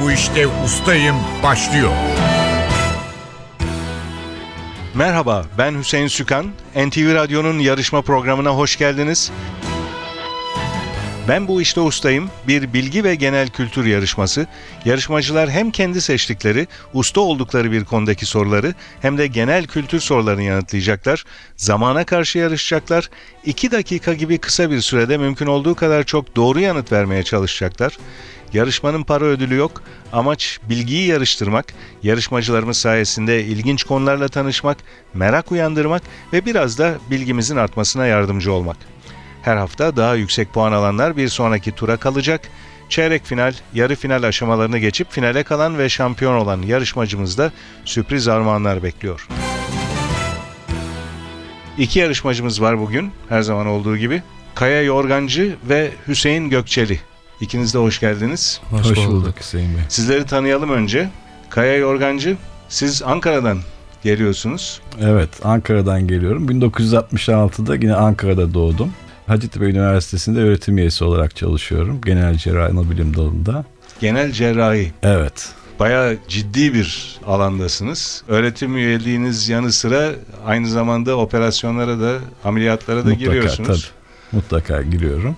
bu işte ustayım başlıyor. Merhaba, ben Hüseyin Sükan. NTV Radyo'nun yarışma programına hoş geldiniz. Ben bu işte ustayım. Bir bilgi ve genel kültür yarışması. Yarışmacılar hem kendi seçtikleri, usta oldukları bir konudaki soruları hem de genel kültür sorularını yanıtlayacaklar. Zamana karşı yarışacaklar. 2 dakika gibi kısa bir sürede mümkün olduğu kadar çok doğru yanıt vermeye çalışacaklar. Yarışmanın para ödülü yok. Amaç bilgiyi yarıştırmak, yarışmacılarımız sayesinde ilginç konularla tanışmak, merak uyandırmak ve biraz da bilgimizin artmasına yardımcı olmak. Her hafta daha yüksek puan alanlar bir sonraki tura kalacak. Çeyrek final, yarı final aşamalarını geçip finale kalan ve şampiyon olan yarışmacımızda sürpriz armağanlar bekliyor. İki yarışmacımız var bugün, her zaman olduğu gibi. Kaya Yorgancı ve Hüseyin Gökçeli. İkiniz de hoş geldiniz. Hoş, Hoş, bulduk. bulduk Hüseyin Bey. Sizleri tanıyalım önce. Kaya Yorgancı, siz Ankara'dan geliyorsunuz. Evet, Ankara'dan geliyorum. 1966'da yine Ankara'da doğdum. Hacettepe Üniversitesi'nde öğretim üyesi olarak çalışıyorum. Genel cerrahi anabilim dalında. Genel cerrahi. Evet, Bayağı ciddi bir alandasınız. Öğretim üyeliğiniz yanı sıra aynı zamanda operasyonlara da ameliyatlara da mutlaka giriyorsunuz. tabii. Mutlaka giriyorum.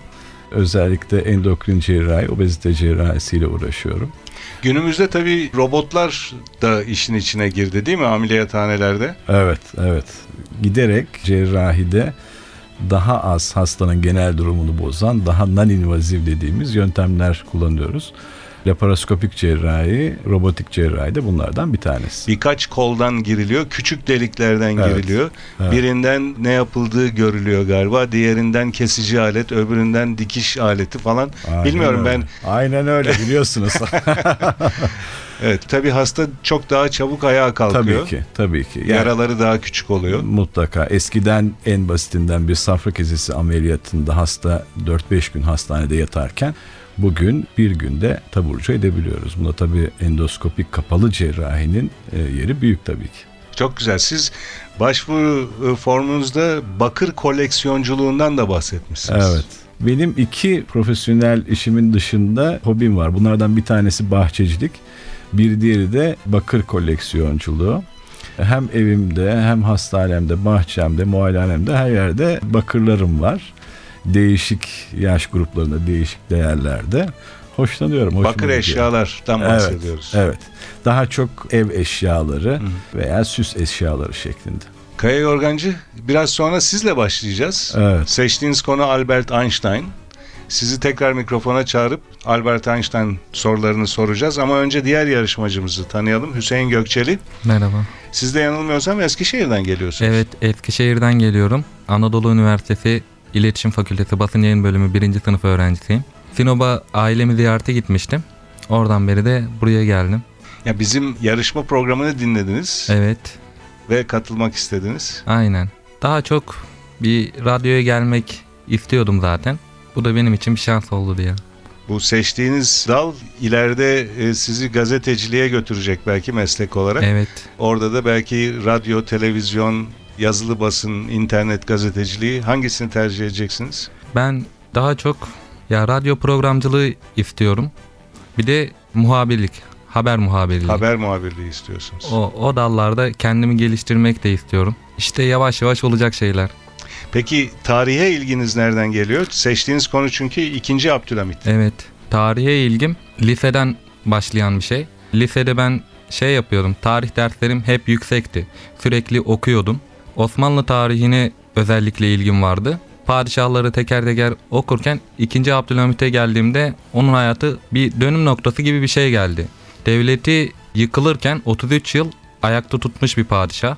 Özellikle endokrin cerrahi, obezite cerrahisiyle uğraşıyorum. Günümüzde tabii robotlar da işin içine girdi değil mi ameliyathanelerde? Evet, evet. Giderek cerrahide daha az hastanın genel durumunu bozan, daha non-invaziv dediğimiz yöntemler kullanıyoruz. Laparoskopik cerrahi, robotik cerrahi de bunlardan bir tanesi. Birkaç koldan giriliyor, küçük deliklerden Evet, giriliyor. evet. Birinden ne yapıldığı görülüyor galiba, diğerinden kesici alet, öbüründen dikiş aleti falan. Aynen Bilmiyorum öyle. ben. Aynen öyle biliyorsunuz. Evet, tabii hasta çok daha çabuk ayağa kalkıyor. tabii ki, tabii ki. Yani Yaraları daha küçük oluyor. mutlaka eskiden en basitinden bir safra kesesi ameliyatında hasta 4-5 gün hastanede yatarken bugün bir günde taburcu edebiliyoruz. Bunda tabii endoskopik kapalı cerrahinin e, yeri büyük tabii ki. Çok güzel. Siz başvuru e, formunuzda bakır koleksiyonculuğundan da bahsetmişsiniz. Evet. Benim iki profesyonel işimin dışında hobim var. Bunlardan bir tanesi bahçecilik. Bir diğeri de bakır koleksiyonculuğu. Hem evimde hem hastanemde, bahçemde, muayenehanemde her yerde bakırlarım var. Değişik yaş gruplarında, değişik değerlerde. Hoşlanıyorum. Bakır gidiyor. eşyalardan Evet, bahsediyoruz. evet. Daha çok ev eşyaları veya süs eşyaları şeklinde. Kaya Yorgancı biraz sonra sizle başlayacağız. Evet. Seçtiğiniz konu Albert Einstein. Sizi tekrar mikrofona çağırıp Albert Einstein sorularını soracağız. Ama önce diğer yarışmacımızı tanıyalım. Hüseyin Gökçeli. Merhaba. Siz de yanılmıyorsam Eskişehir'den geliyorsunuz. Evet, Eskişehir'den geliyorum. Anadolu Üniversitesi İletişim Fakültesi Basın Yayın Bölümü 1. sınıf öğrencisiyim. Sinop'a ailemi ziyarete gitmiştim. Oradan beri de buraya geldim. Ya bizim yarışma programını dinlediniz Evet, ve katılmak istediniz. aynen. Daha çok bir radyoya gelmek istiyordum zaten. Bu da benim için bir şans oldu diye. Bu seçtiğiniz dal ileride e, sizi gazeteciliğe götürecek belki meslek olarak. Evet, Orada da belki radyo, televizyon, yazılı basın, internet gazeteciliği hangisini tercih edeceksiniz? ben daha çok ya radyo programcılığı istiyorum. Bir de muhabirlik, haber muhabirliği. Haber muhabirliği istiyorsunuz. O, o dallarda kendimi geliştirmek de istiyorum. İşte yavaş yavaş olacak şeyler. Peki tarihe ilginiz nereden geliyor? Seçtiğiniz konu çünkü 2. Abdülhamit. Evet. Tarihe ilgim liseden başlayan bir şey. Lisede ben şey yapıyordum. Tarih derslerim hep yüksekti. Sürekli okuyordum. Osmanlı tarihine özellikle ilgim vardı. Padişahları teker teker okurken 2. Abdülhamit'e geldiğimde onun hayatı bir dönüm noktası gibi bir şey geldi. Devleti yıkılırken 33 yıl ayakta tutmuş bir padişah.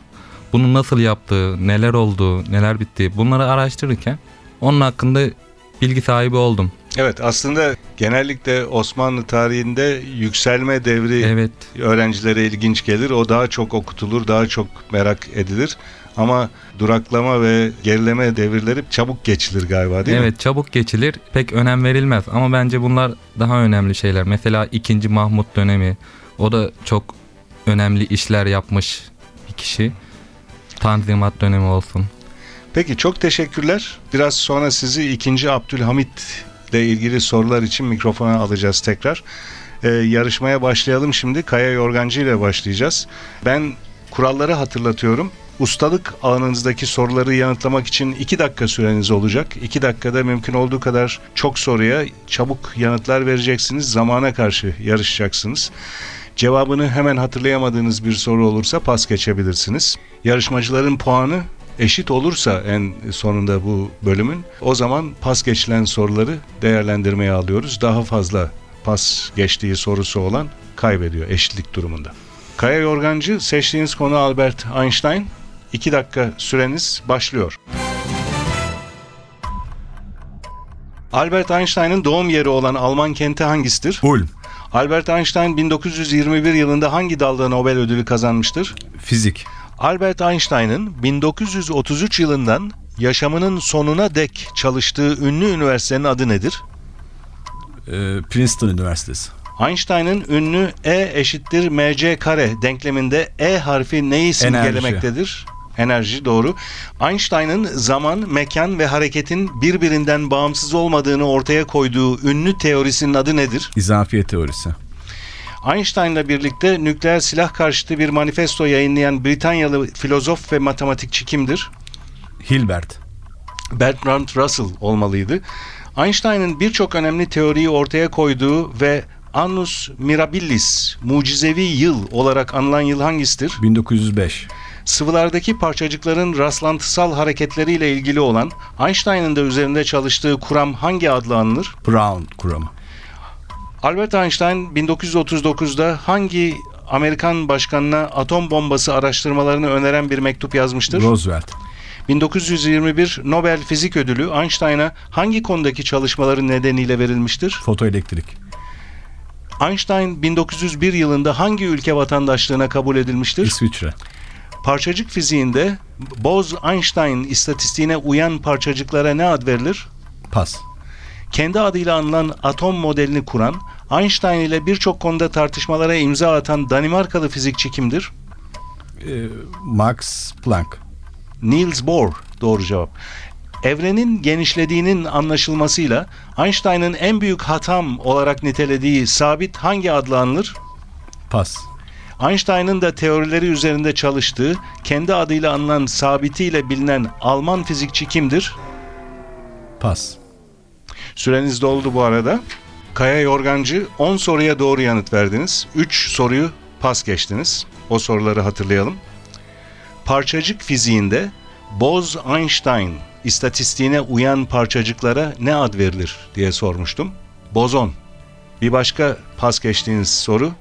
Bunu nasıl yaptığı, neler olduğu, neler bittiği bunları araştırırken onun hakkında bilgi sahibi oldum. Evet aslında genellikle Osmanlı tarihinde yükselme devri Evet. öğrencilere ilginç gelir. O daha çok okutulur, daha çok merak edilir. Ama duraklama ve gerileme devirleri çabuk geçilir galiba değil mi? evet çabuk geçilir. Pek önem verilmez ama bence bunlar daha önemli şeyler. Mesela 2. Mahmut dönemi. O da çok önemli işler yapmış bir kişi. Tanzimat dönemi olsun. Peki çok teşekkürler. Biraz sonra sizi 2. Abdülhamit ile ilgili sorular için mikrofona alacağız tekrar. Ee, yarışmaya başlayalım şimdi. Kaya Yorgancı ile başlayacağız. Ben kuralları hatırlatıyorum. Ustalık alanınızdaki soruları yanıtlamak için 2 dakika süreniz olacak. 2 dakikada mümkün olduğu kadar çok soruya çabuk yanıtlar vereceksiniz. Zamana karşı yarışacaksınız. Cevabını hemen hatırlayamadığınız bir soru olursa pas geçebilirsiniz. Yarışmacıların puanı eşit olursa en sonunda bu bölümün o zaman pas geçilen soruları değerlendirmeye alıyoruz. Daha fazla pas geçtiği sorusu olan kaybediyor eşitlik durumunda. Kaya Yorgancı seçtiğiniz konu Albert Einstein. 2 dakika süreniz başlıyor. Albert Einstein'ın doğum yeri olan Alman kenti hangisidir? Ulm. Albert Einstein 1921 yılında hangi dalda Nobel ödülü kazanmıştır? Fizik. Albert Einstein'ın 1933 yılından yaşamının sonuna dek çalıştığı ünlü üniversitenin adı nedir? Ee, Princeton Üniversitesi. Einstein'ın ünlü E eşittir mc kare denkleminde E harfi neyi simgelemektedir? Enerji doğru. Einstein'ın zaman, mekan ve hareketin birbirinden bağımsız olmadığını ortaya koyduğu ünlü teorisinin adı nedir? İzafiye teorisi. Einstein'la birlikte nükleer silah karşıtı bir manifesto yayınlayan Britanyalı filozof ve matematikçi kimdir? Hilbert. Bertrand Russell olmalıydı. Einstein'ın birçok önemli teoriyi ortaya koyduğu ve Annus Mirabilis, mucizevi yıl olarak anılan yıl hangisidir? 1905. Sıvılardaki parçacıkların rastlantısal hareketleriyle ilgili olan Einstein'ın da üzerinde çalıştığı kuram hangi adla anılır? Brown kuramı. Albert Einstein 1939'da hangi Amerikan başkanına atom bombası araştırmalarını öneren bir mektup yazmıştır? Roosevelt. 1921 Nobel Fizik Ödülü Einstein'a hangi konudaki çalışmaları nedeniyle verilmiştir? Fotoelektrik. Einstein 1901 yılında hangi ülke vatandaşlığına kabul edilmiştir? İsviçre. Parçacık fiziğinde Bose-Einstein istatistiğine uyan parçacıklara ne ad verilir? Pas. Kendi adıyla anılan atom modelini kuran, Einstein ile birçok konuda tartışmalara imza atan Danimarkalı fizikçi kimdir? Ee, Max Planck. Niels Bohr doğru cevap. Evrenin genişlediğinin anlaşılmasıyla Einstein'ın en büyük hatam olarak nitelediği sabit hangi adla anılır? Pas. Einstein'ın da teorileri üzerinde çalıştığı, kendi adıyla anılan sabitiyle bilinen Alman fizikçi kimdir? Pas. Süreniz doldu bu arada. Kaya Yorgancı 10 soruya doğru yanıt verdiniz. 3 soruyu pas geçtiniz. O soruları hatırlayalım. Parçacık fiziğinde Bose-Einstein istatistiğine uyan parçacıklara ne ad verilir diye sormuştum. Bozon. Bir başka pas geçtiğiniz soru.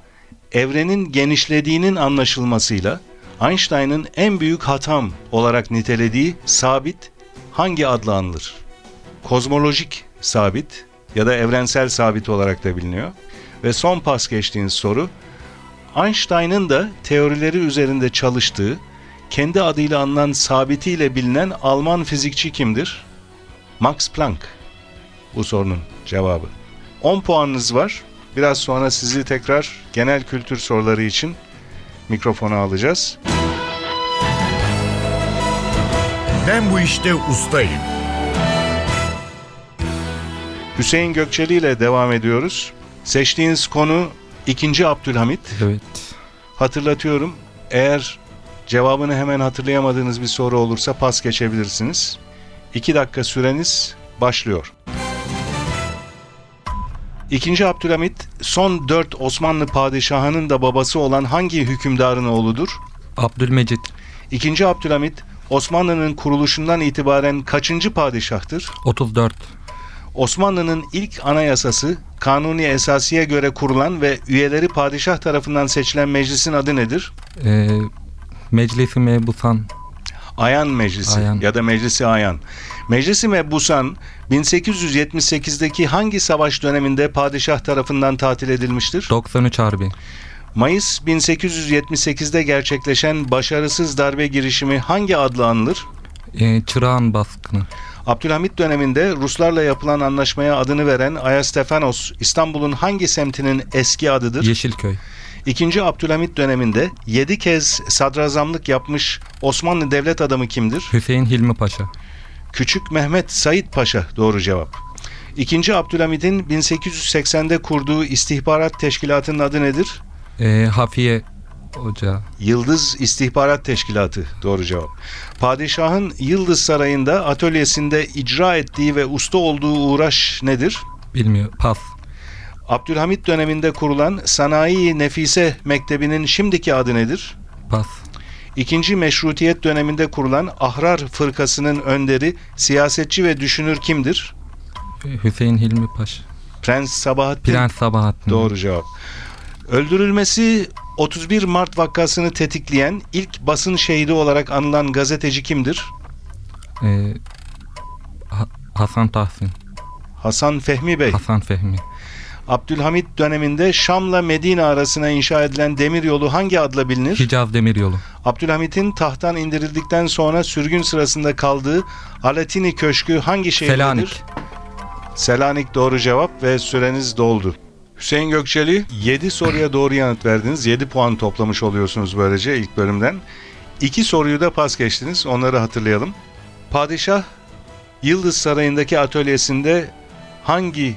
Evrenin genişlediğinin anlaşılmasıyla Einstein'ın en büyük hatam olarak nitelediği sabit hangi adla anılır? kozmolojik sabit ya da evrensel sabit olarak da biliniyor. Ve son pas geçtiğiniz soru, Einstein'ın da teorileri üzerinde çalıştığı, kendi adıyla anılan sabitiyle bilinen Alman fizikçi kimdir? Max Planck. Bu sorunun cevabı. 10 puanınız var. Biraz sonra sizi tekrar genel kültür soruları için mikrofona alacağız. Ben bu işte ustayım. Hüseyin Gökçeli ile devam ediyoruz. Seçtiğiniz konu 2. Abdülhamit. Evet. Hatırlatıyorum. Eğer cevabını hemen hatırlayamadığınız bir soru olursa pas geçebilirsiniz. 2 dakika süreniz başlıyor. 2. Abdülhamit son 4 Osmanlı padişahının da babası olan hangi hükümdarın oğludur? Abdülmecit. 2. Abdülhamit Osmanlı'nın kuruluşundan itibaren kaçıncı padişahtır? 34. Osmanlı'nın ilk anayasası Kanuni Esasi'ye göre kurulan ve üyeleri padişah tarafından seçilen meclisin adı nedir? Ee, Meclisi Mebusan. Ayan Meclisi Ayan. ya da Meclisi Ayan. Meclisi Mebusan 1878'deki hangi savaş döneminde padişah tarafından tatil edilmiştir? 93 Harbi. Mayıs 1878'de gerçekleşen başarısız darbe girişimi hangi adla anılır? Ee, Çırağan baskını. Abdülhamit döneminde Ruslarla yapılan anlaşmaya adını veren Ayastefanos İstanbul'un hangi semtinin eski adıdır? Yeşilköy. İkinci Abdülhamit döneminde 7 kez sadrazamlık yapmış Osmanlı devlet adamı kimdir? Hüseyin Hilmi Paşa. Küçük Mehmet Said Paşa doğru cevap. İkinci Abdülhamid'in 1880'de kurduğu istihbarat teşkilatının adı nedir? Ee, Hafiye Hoca. Yıldız İstihbarat Teşkilatı doğru cevap. Padişahın Yıldız Sarayı'nda atölyesinde icra ettiği ve usta olduğu uğraş nedir? Bilmiyor. Pas. Abdülhamit döneminde kurulan Sanayi Nefise Mektebi'nin şimdiki adı nedir? Pas. İkinci Meşrutiyet döneminde kurulan Ahrar Fırkası'nın önderi, siyasetçi ve düşünür kimdir? Ee, Hüseyin Hilmi Paşa. Prens Sabahattin. Prens Sabahattin. Doğru cevap. Öldürülmesi 31 Mart vakasını tetikleyen ilk basın şehidi olarak anılan gazeteci kimdir? Ee, Ha- Hasan Tahsin. Hasan Fehmi Bey. Hasan Fehmi. Abdülhamit döneminde Şam'la Medine arasına inşa edilen demiryolu hangi adla bilinir? Hicaz Demiryolu. Abdülhamit'in tahttan indirildikten sonra sürgün sırasında kaldığı Alatini Köşkü hangi şehirdedir? Selanik. Selanik doğru cevap ve süreniz doldu. Hüseyin Gökçeli 7 soruya doğru yanıt verdiniz. 7 puan toplamış oluyorsunuz böylece ilk bölümden. 2 soruyu da pas geçtiniz. Onları hatırlayalım. Padişah Yıldız Sarayı'ndaki atölyesinde hangi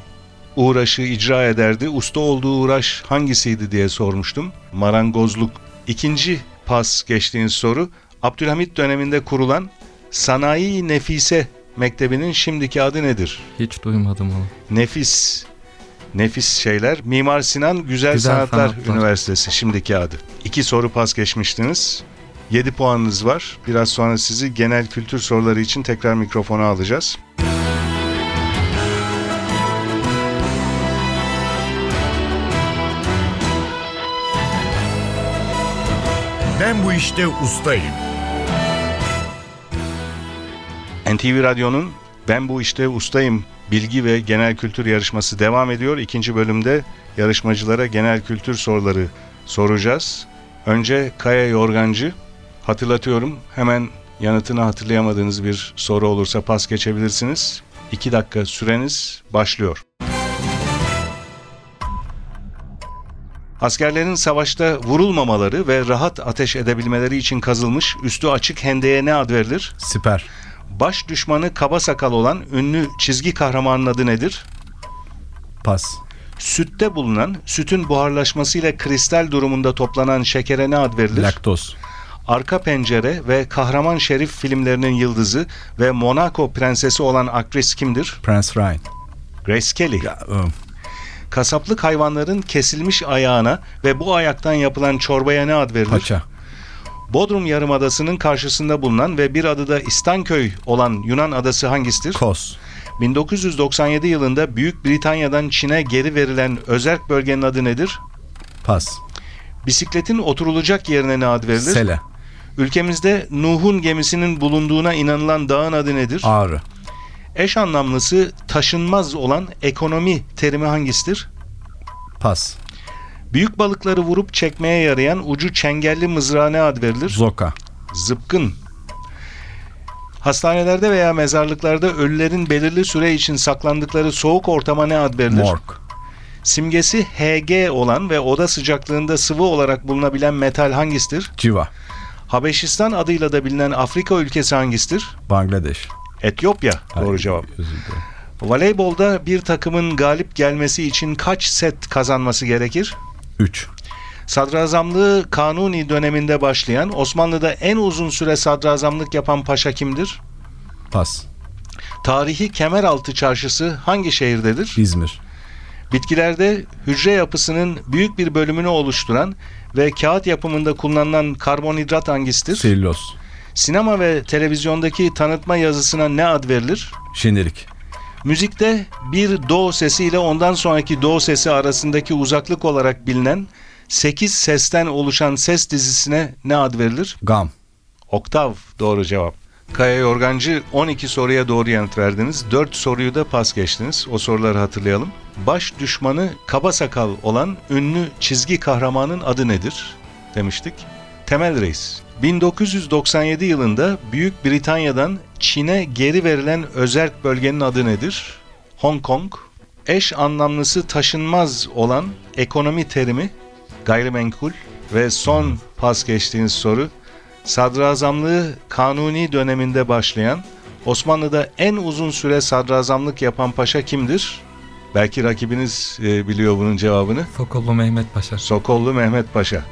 uğraşı icra ederdi? Usta olduğu uğraş hangisiydi diye sormuştum. Marangozluk. İkinci pas geçtiğiniz soru Abdülhamit döneminde kurulan Sanayi Nefise Mektebi'nin şimdiki adı nedir? Hiç duymadım onu. Nefis. Nefis şeyler. Mimar Sinan Güzel, Güzel Sanatlar, Sanatlar. Üniversitesi şimdiki adı. İki soru pas geçmiştiniz. 7 puanınız var. Biraz sonra sizi genel kültür soruları için tekrar mikrofona alacağız. Ben bu işte ustayım. NTV Radyo'nun Ben Bu İşte Ustayım bilgi ve genel kültür yarışması devam ediyor. İkinci bölümde yarışmacılara genel kültür soruları soracağız. Önce Kaya Yorgancı. Hatırlatıyorum hemen yanıtını hatırlayamadığınız bir soru olursa pas geçebilirsiniz. 2 dakika süreniz başlıyor. Askerlerin savaşta vurulmamaları ve rahat ateş edebilmeleri için kazılmış üstü açık hendeye ne ad verilir? Siper. Baş düşmanı kaba sakal olan ünlü çizgi kahramanın adı nedir? Pas. Sütte bulunan, sütün buharlaşmasıyla kristal durumunda toplanan şekere ne ad verilir? Laktoz. Arka Pencere ve Kahraman Şerif filmlerinin yıldızı ve Monaco prensesi olan aktris kimdir? Prince Ryan. Grace Kelly. Ya, ım, Kasaplık hayvanların kesilmiş ayağına ve bu ayaktan yapılan çorbaya ne ad verilir? Paça. Bodrum Yarımadası'nın karşısında bulunan ve bir adı da İstanköy olan Yunan adası hangisidir? Kos. 1997 yılında Büyük Britanya'dan Çin'e geri verilen özerk bölgenin adı nedir? Pas. Bisikletin oturulacak yerine ne ad verilir? Sele. Ülkemizde Nuh'un gemisinin bulunduğuna inanılan dağın adı nedir? Ağrı. Eş anlamlısı taşınmaz olan ekonomi terimi hangisidir? Pas. Büyük balıkları vurup çekmeye yarayan ucu çengelli mızrağa ne ad verilir? Zoka. Zıpkın. Hastanelerde veya mezarlıklarda ölülerin belirli süre için saklandıkları soğuk ortama ne ad verilir? Morg. Simgesi Hg olan ve oda sıcaklığında sıvı olarak bulunabilen metal hangisidir? Civa. Habeşistan adıyla da bilinen Afrika ülkesi hangisidir? Bangladeş. Etiyopya. Doğru cevap. Voleybolda bir takımın galip gelmesi için kaç set kazanması gerekir? 3. Sadrazamlığı Kanuni döneminde başlayan Osmanlı'da en uzun süre sadrazamlık yapan paşa kimdir? Pas. Tarihi Kemeraltı Çarşısı hangi şehirdedir? İzmir. Bitkilerde hücre yapısının büyük bir bölümünü oluşturan ve kağıt yapımında kullanılan karbonhidrat hangisidir? Selüloz. Sinema ve televizyondaki tanıtma yazısına ne ad verilir? Şenirik. Müzikte bir do sesi ile ondan sonraki do sesi arasındaki uzaklık olarak bilinen 8 sesten oluşan ses dizisine ne ad verilir? Gam. Oktav doğru cevap. Kaya Yorgancı 12 soruya doğru yanıt verdiniz. 4 soruyu da pas geçtiniz. O soruları hatırlayalım. Baş düşmanı kaba sakal olan ünlü çizgi kahramanın adı nedir? Demiştik. Temel Reis. 1997 yılında Büyük Britanya'dan Çin'e geri verilen özerk bölgenin adı nedir? Hong Kong. Eş anlamlısı taşınmaz olan ekonomi terimi gayrimenkul ve son pas geçtiğiniz soru sadrazamlığı kanuni döneminde başlayan Osmanlı'da en uzun süre sadrazamlık yapan paşa kimdir? Belki rakibiniz e, biliyor bunun cevabını. Sokollu Mehmet Paşa. Sokollu Mehmet Paşa.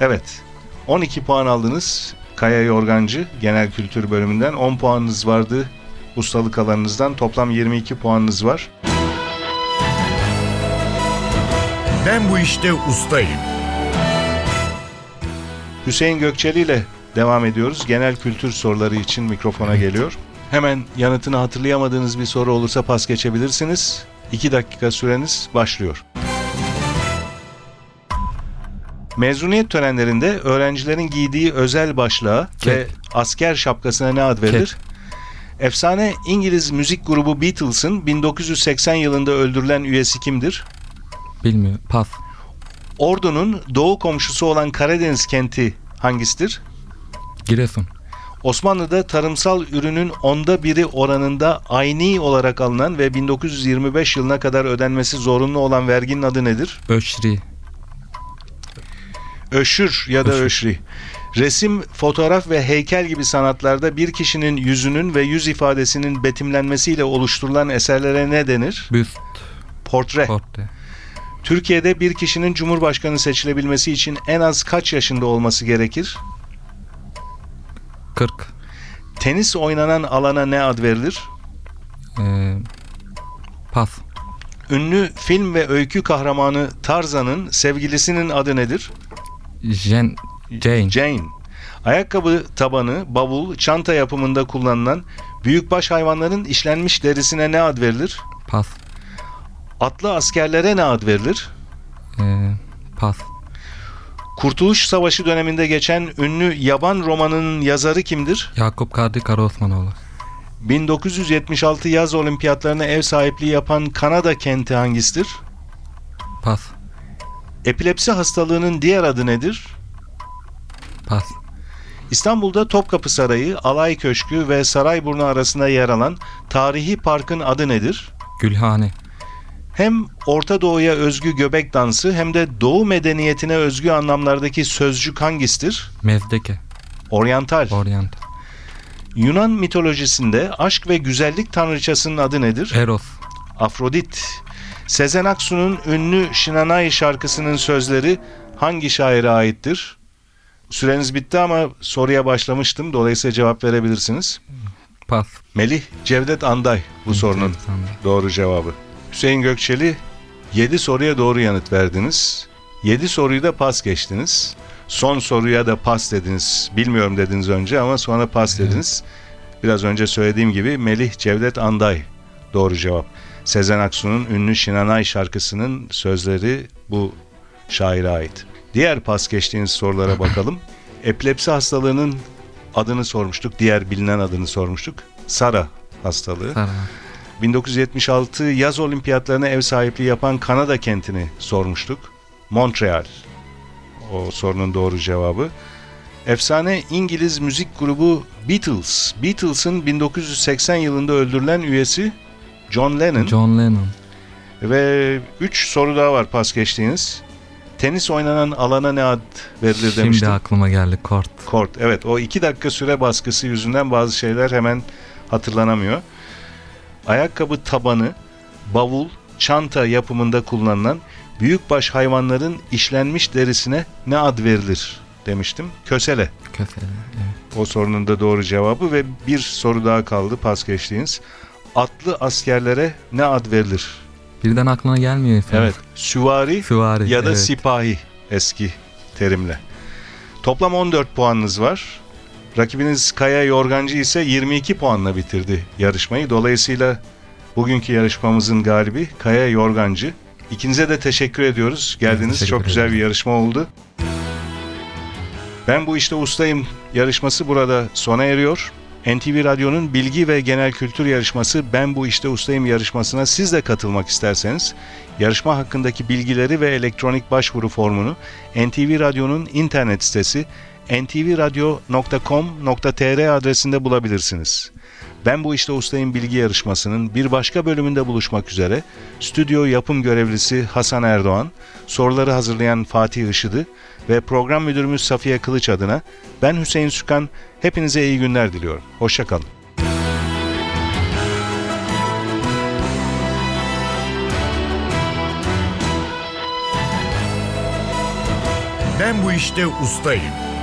Evet. 12 puan aldınız. Kaya Yorgancı Genel Kültür bölümünden 10 puanınız vardı. Ustalık alanınızdan toplam 22 puanınız var. Ben bu işte ustayım. Hüseyin Gökçeli ile devam ediyoruz. Genel kültür soruları için mikrofona geliyor. Hemen yanıtını hatırlayamadığınız bir soru olursa pas geçebilirsiniz. 2 dakika süreniz başlıyor. Mezuniyet törenlerinde öğrencilerin giydiği özel başlığa ve asker şapkasına ne ad verilir? Efsane İngiliz müzik grubu Beatles'ın 1980 yılında öldürülen üyesi kimdir? Bilmiyor. Pas. Ordu'nun doğu komşusu olan Karadeniz kenti hangisidir? Giresun. Osmanlı'da tarımsal ürünün onda biri oranında ayni olarak alınan ve 1925 yılına kadar ödenmesi zorunlu olan verginin adı nedir? Öşri. Öşür ya da Öşür. öşri. Resim, fotoğraf ve heykel gibi sanatlarda bir kişinin yüzünün ve yüz ifadesinin betimlenmesiyle oluşturulan eserlere ne denir? Büst. Portre. Portre. Türkiye'de bir kişinin cumhurbaşkanı seçilebilmesi için en az kaç yaşında olması gerekir? 40. Tenis oynanan alana ne ad verilir? Ee, pas. Ünlü film ve öykü kahramanı Tarzan'ın sevgilisinin adı nedir? Jen, Jane. Jane. Ayakkabı tabanı, bavul, çanta yapımında kullanılan büyükbaş hayvanların işlenmiş derisine ne ad verilir? Pas. Atlı askerlere ne ad verilir? Ee, pas. Kurtuluş Savaşı döneminde geçen ünlü yaban romanının yazarı kimdir? Yakup Kadri Karaosmanoğlu. 1976 yaz olimpiyatlarına ev sahipliği yapan Kanada kenti hangisidir? Pas. Epilepsi hastalığının diğer adı nedir? Pas. İstanbul'da Topkapı Sarayı, Alay Köşkü ve Sarayburnu arasında yer alan tarihi parkın adı nedir? Gülhane. Hem Orta Doğu'ya özgü göbek dansı hem de Doğu medeniyetine özgü anlamlardaki sözcük hangisidir? Mezdeke. Oryantal. Orient. Yunan mitolojisinde aşk ve güzellik tanrıçasının adı nedir? Eros. Afrodit. Sezen Aksu'nun ünlü Şinanay şarkısının sözleri hangi şaire aittir? Süreniz bitti ama soruya başlamıştım. Dolayısıyla cevap verebilirsiniz. Pas. Melih Cevdet Anday bu sorunun Sandım. doğru cevabı. Hüseyin Gökçeli 7 soruya doğru yanıt verdiniz. 7 soruyu da pas geçtiniz. Son soruya da pas dediniz. Bilmiyorum dediniz önce ama sonra pas Evet. dediniz. Biraz önce söylediğim gibi Melih Cevdet Anday doğru cevap. Sezen Aksu'nun ünlü Şinanay şarkısının sözleri bu şaire ait. Diğer pas geçtiğiniz sorulara bakalım. Epilepsi hastalığının adını sormuştuk. Diğer bilinen adını sormuştuk. Sara hastalığı. Sara. 1976 yaz olimpiyatlarına ev sahipliği yapan Kanada kentini sormuştuk. Montreal. O sorunun doğru cevabı. Efsane İngiliz müzik grubu Beatles. Beatles'ın 1980 yılında öldürülen üyesi John Lennon. John Lennon. Ve 3 soru daha var pas geçtiğiniz. Tenis oynanan alana ne ad verilir Şimdi demiştim. aklıma geldi. Kort. Kort. Evet o iki dakika süre baskısı yüzünden bazı şeyler hemen hatırlanamıyor. Ayakkabı tabanı, bavul, çanta yapımında kullanılan büyükbaş hayvanların işlenmiş derisine ne ad verilir demiştim. Kösele. Kösele. Evet. O sorunun da doğru cevabı ve bir soru daha kaldı pas geçtiğiniz. Atlı askerlere ne ad verilir? Birden aklına gelmiyor insan. Evet. Süvari Süvari. ya da evet. sipahi eski terimle. Toplam 14 puanınız var. Rakibiniz Kaya Yorgancı ise 22 puanla bitirdi yarışmayı. Dolayısıyla bugünkü yarışmamızın galibi Kaya Yorgancı. İkinize de teşekkür ediyoruz. Geldiniz. teşekkür Çok güzel bir ederim. yarışma oldu. Ben bu işte ustayım yarışması burada sona eriyor. NTV Radyo'nun bilgi ve genel kültür yarışması Ben Bu İşte Ustayım yarışmasına siz de katılmak isterseniz yarışma hakkındaki bilgileri ve elektronik başvuru formunu NTV Radyo'nun internet sitesi ntvradio.com.tr adresinde bulabilirsiniz. Ben bu işte ustayım bilgi yarışmasının bir başka bölümünde buluşmak üzere stüdyo yapım görevlisi Hasan Erdoğan, soruları hazırlayan Fatih Işıdı ve program müdürümüz Safiye Kılıç adına ben Hüseyin Sükan hepinize iyi günler diliyorum. Hoşçakalın. Ben bu işte ustayım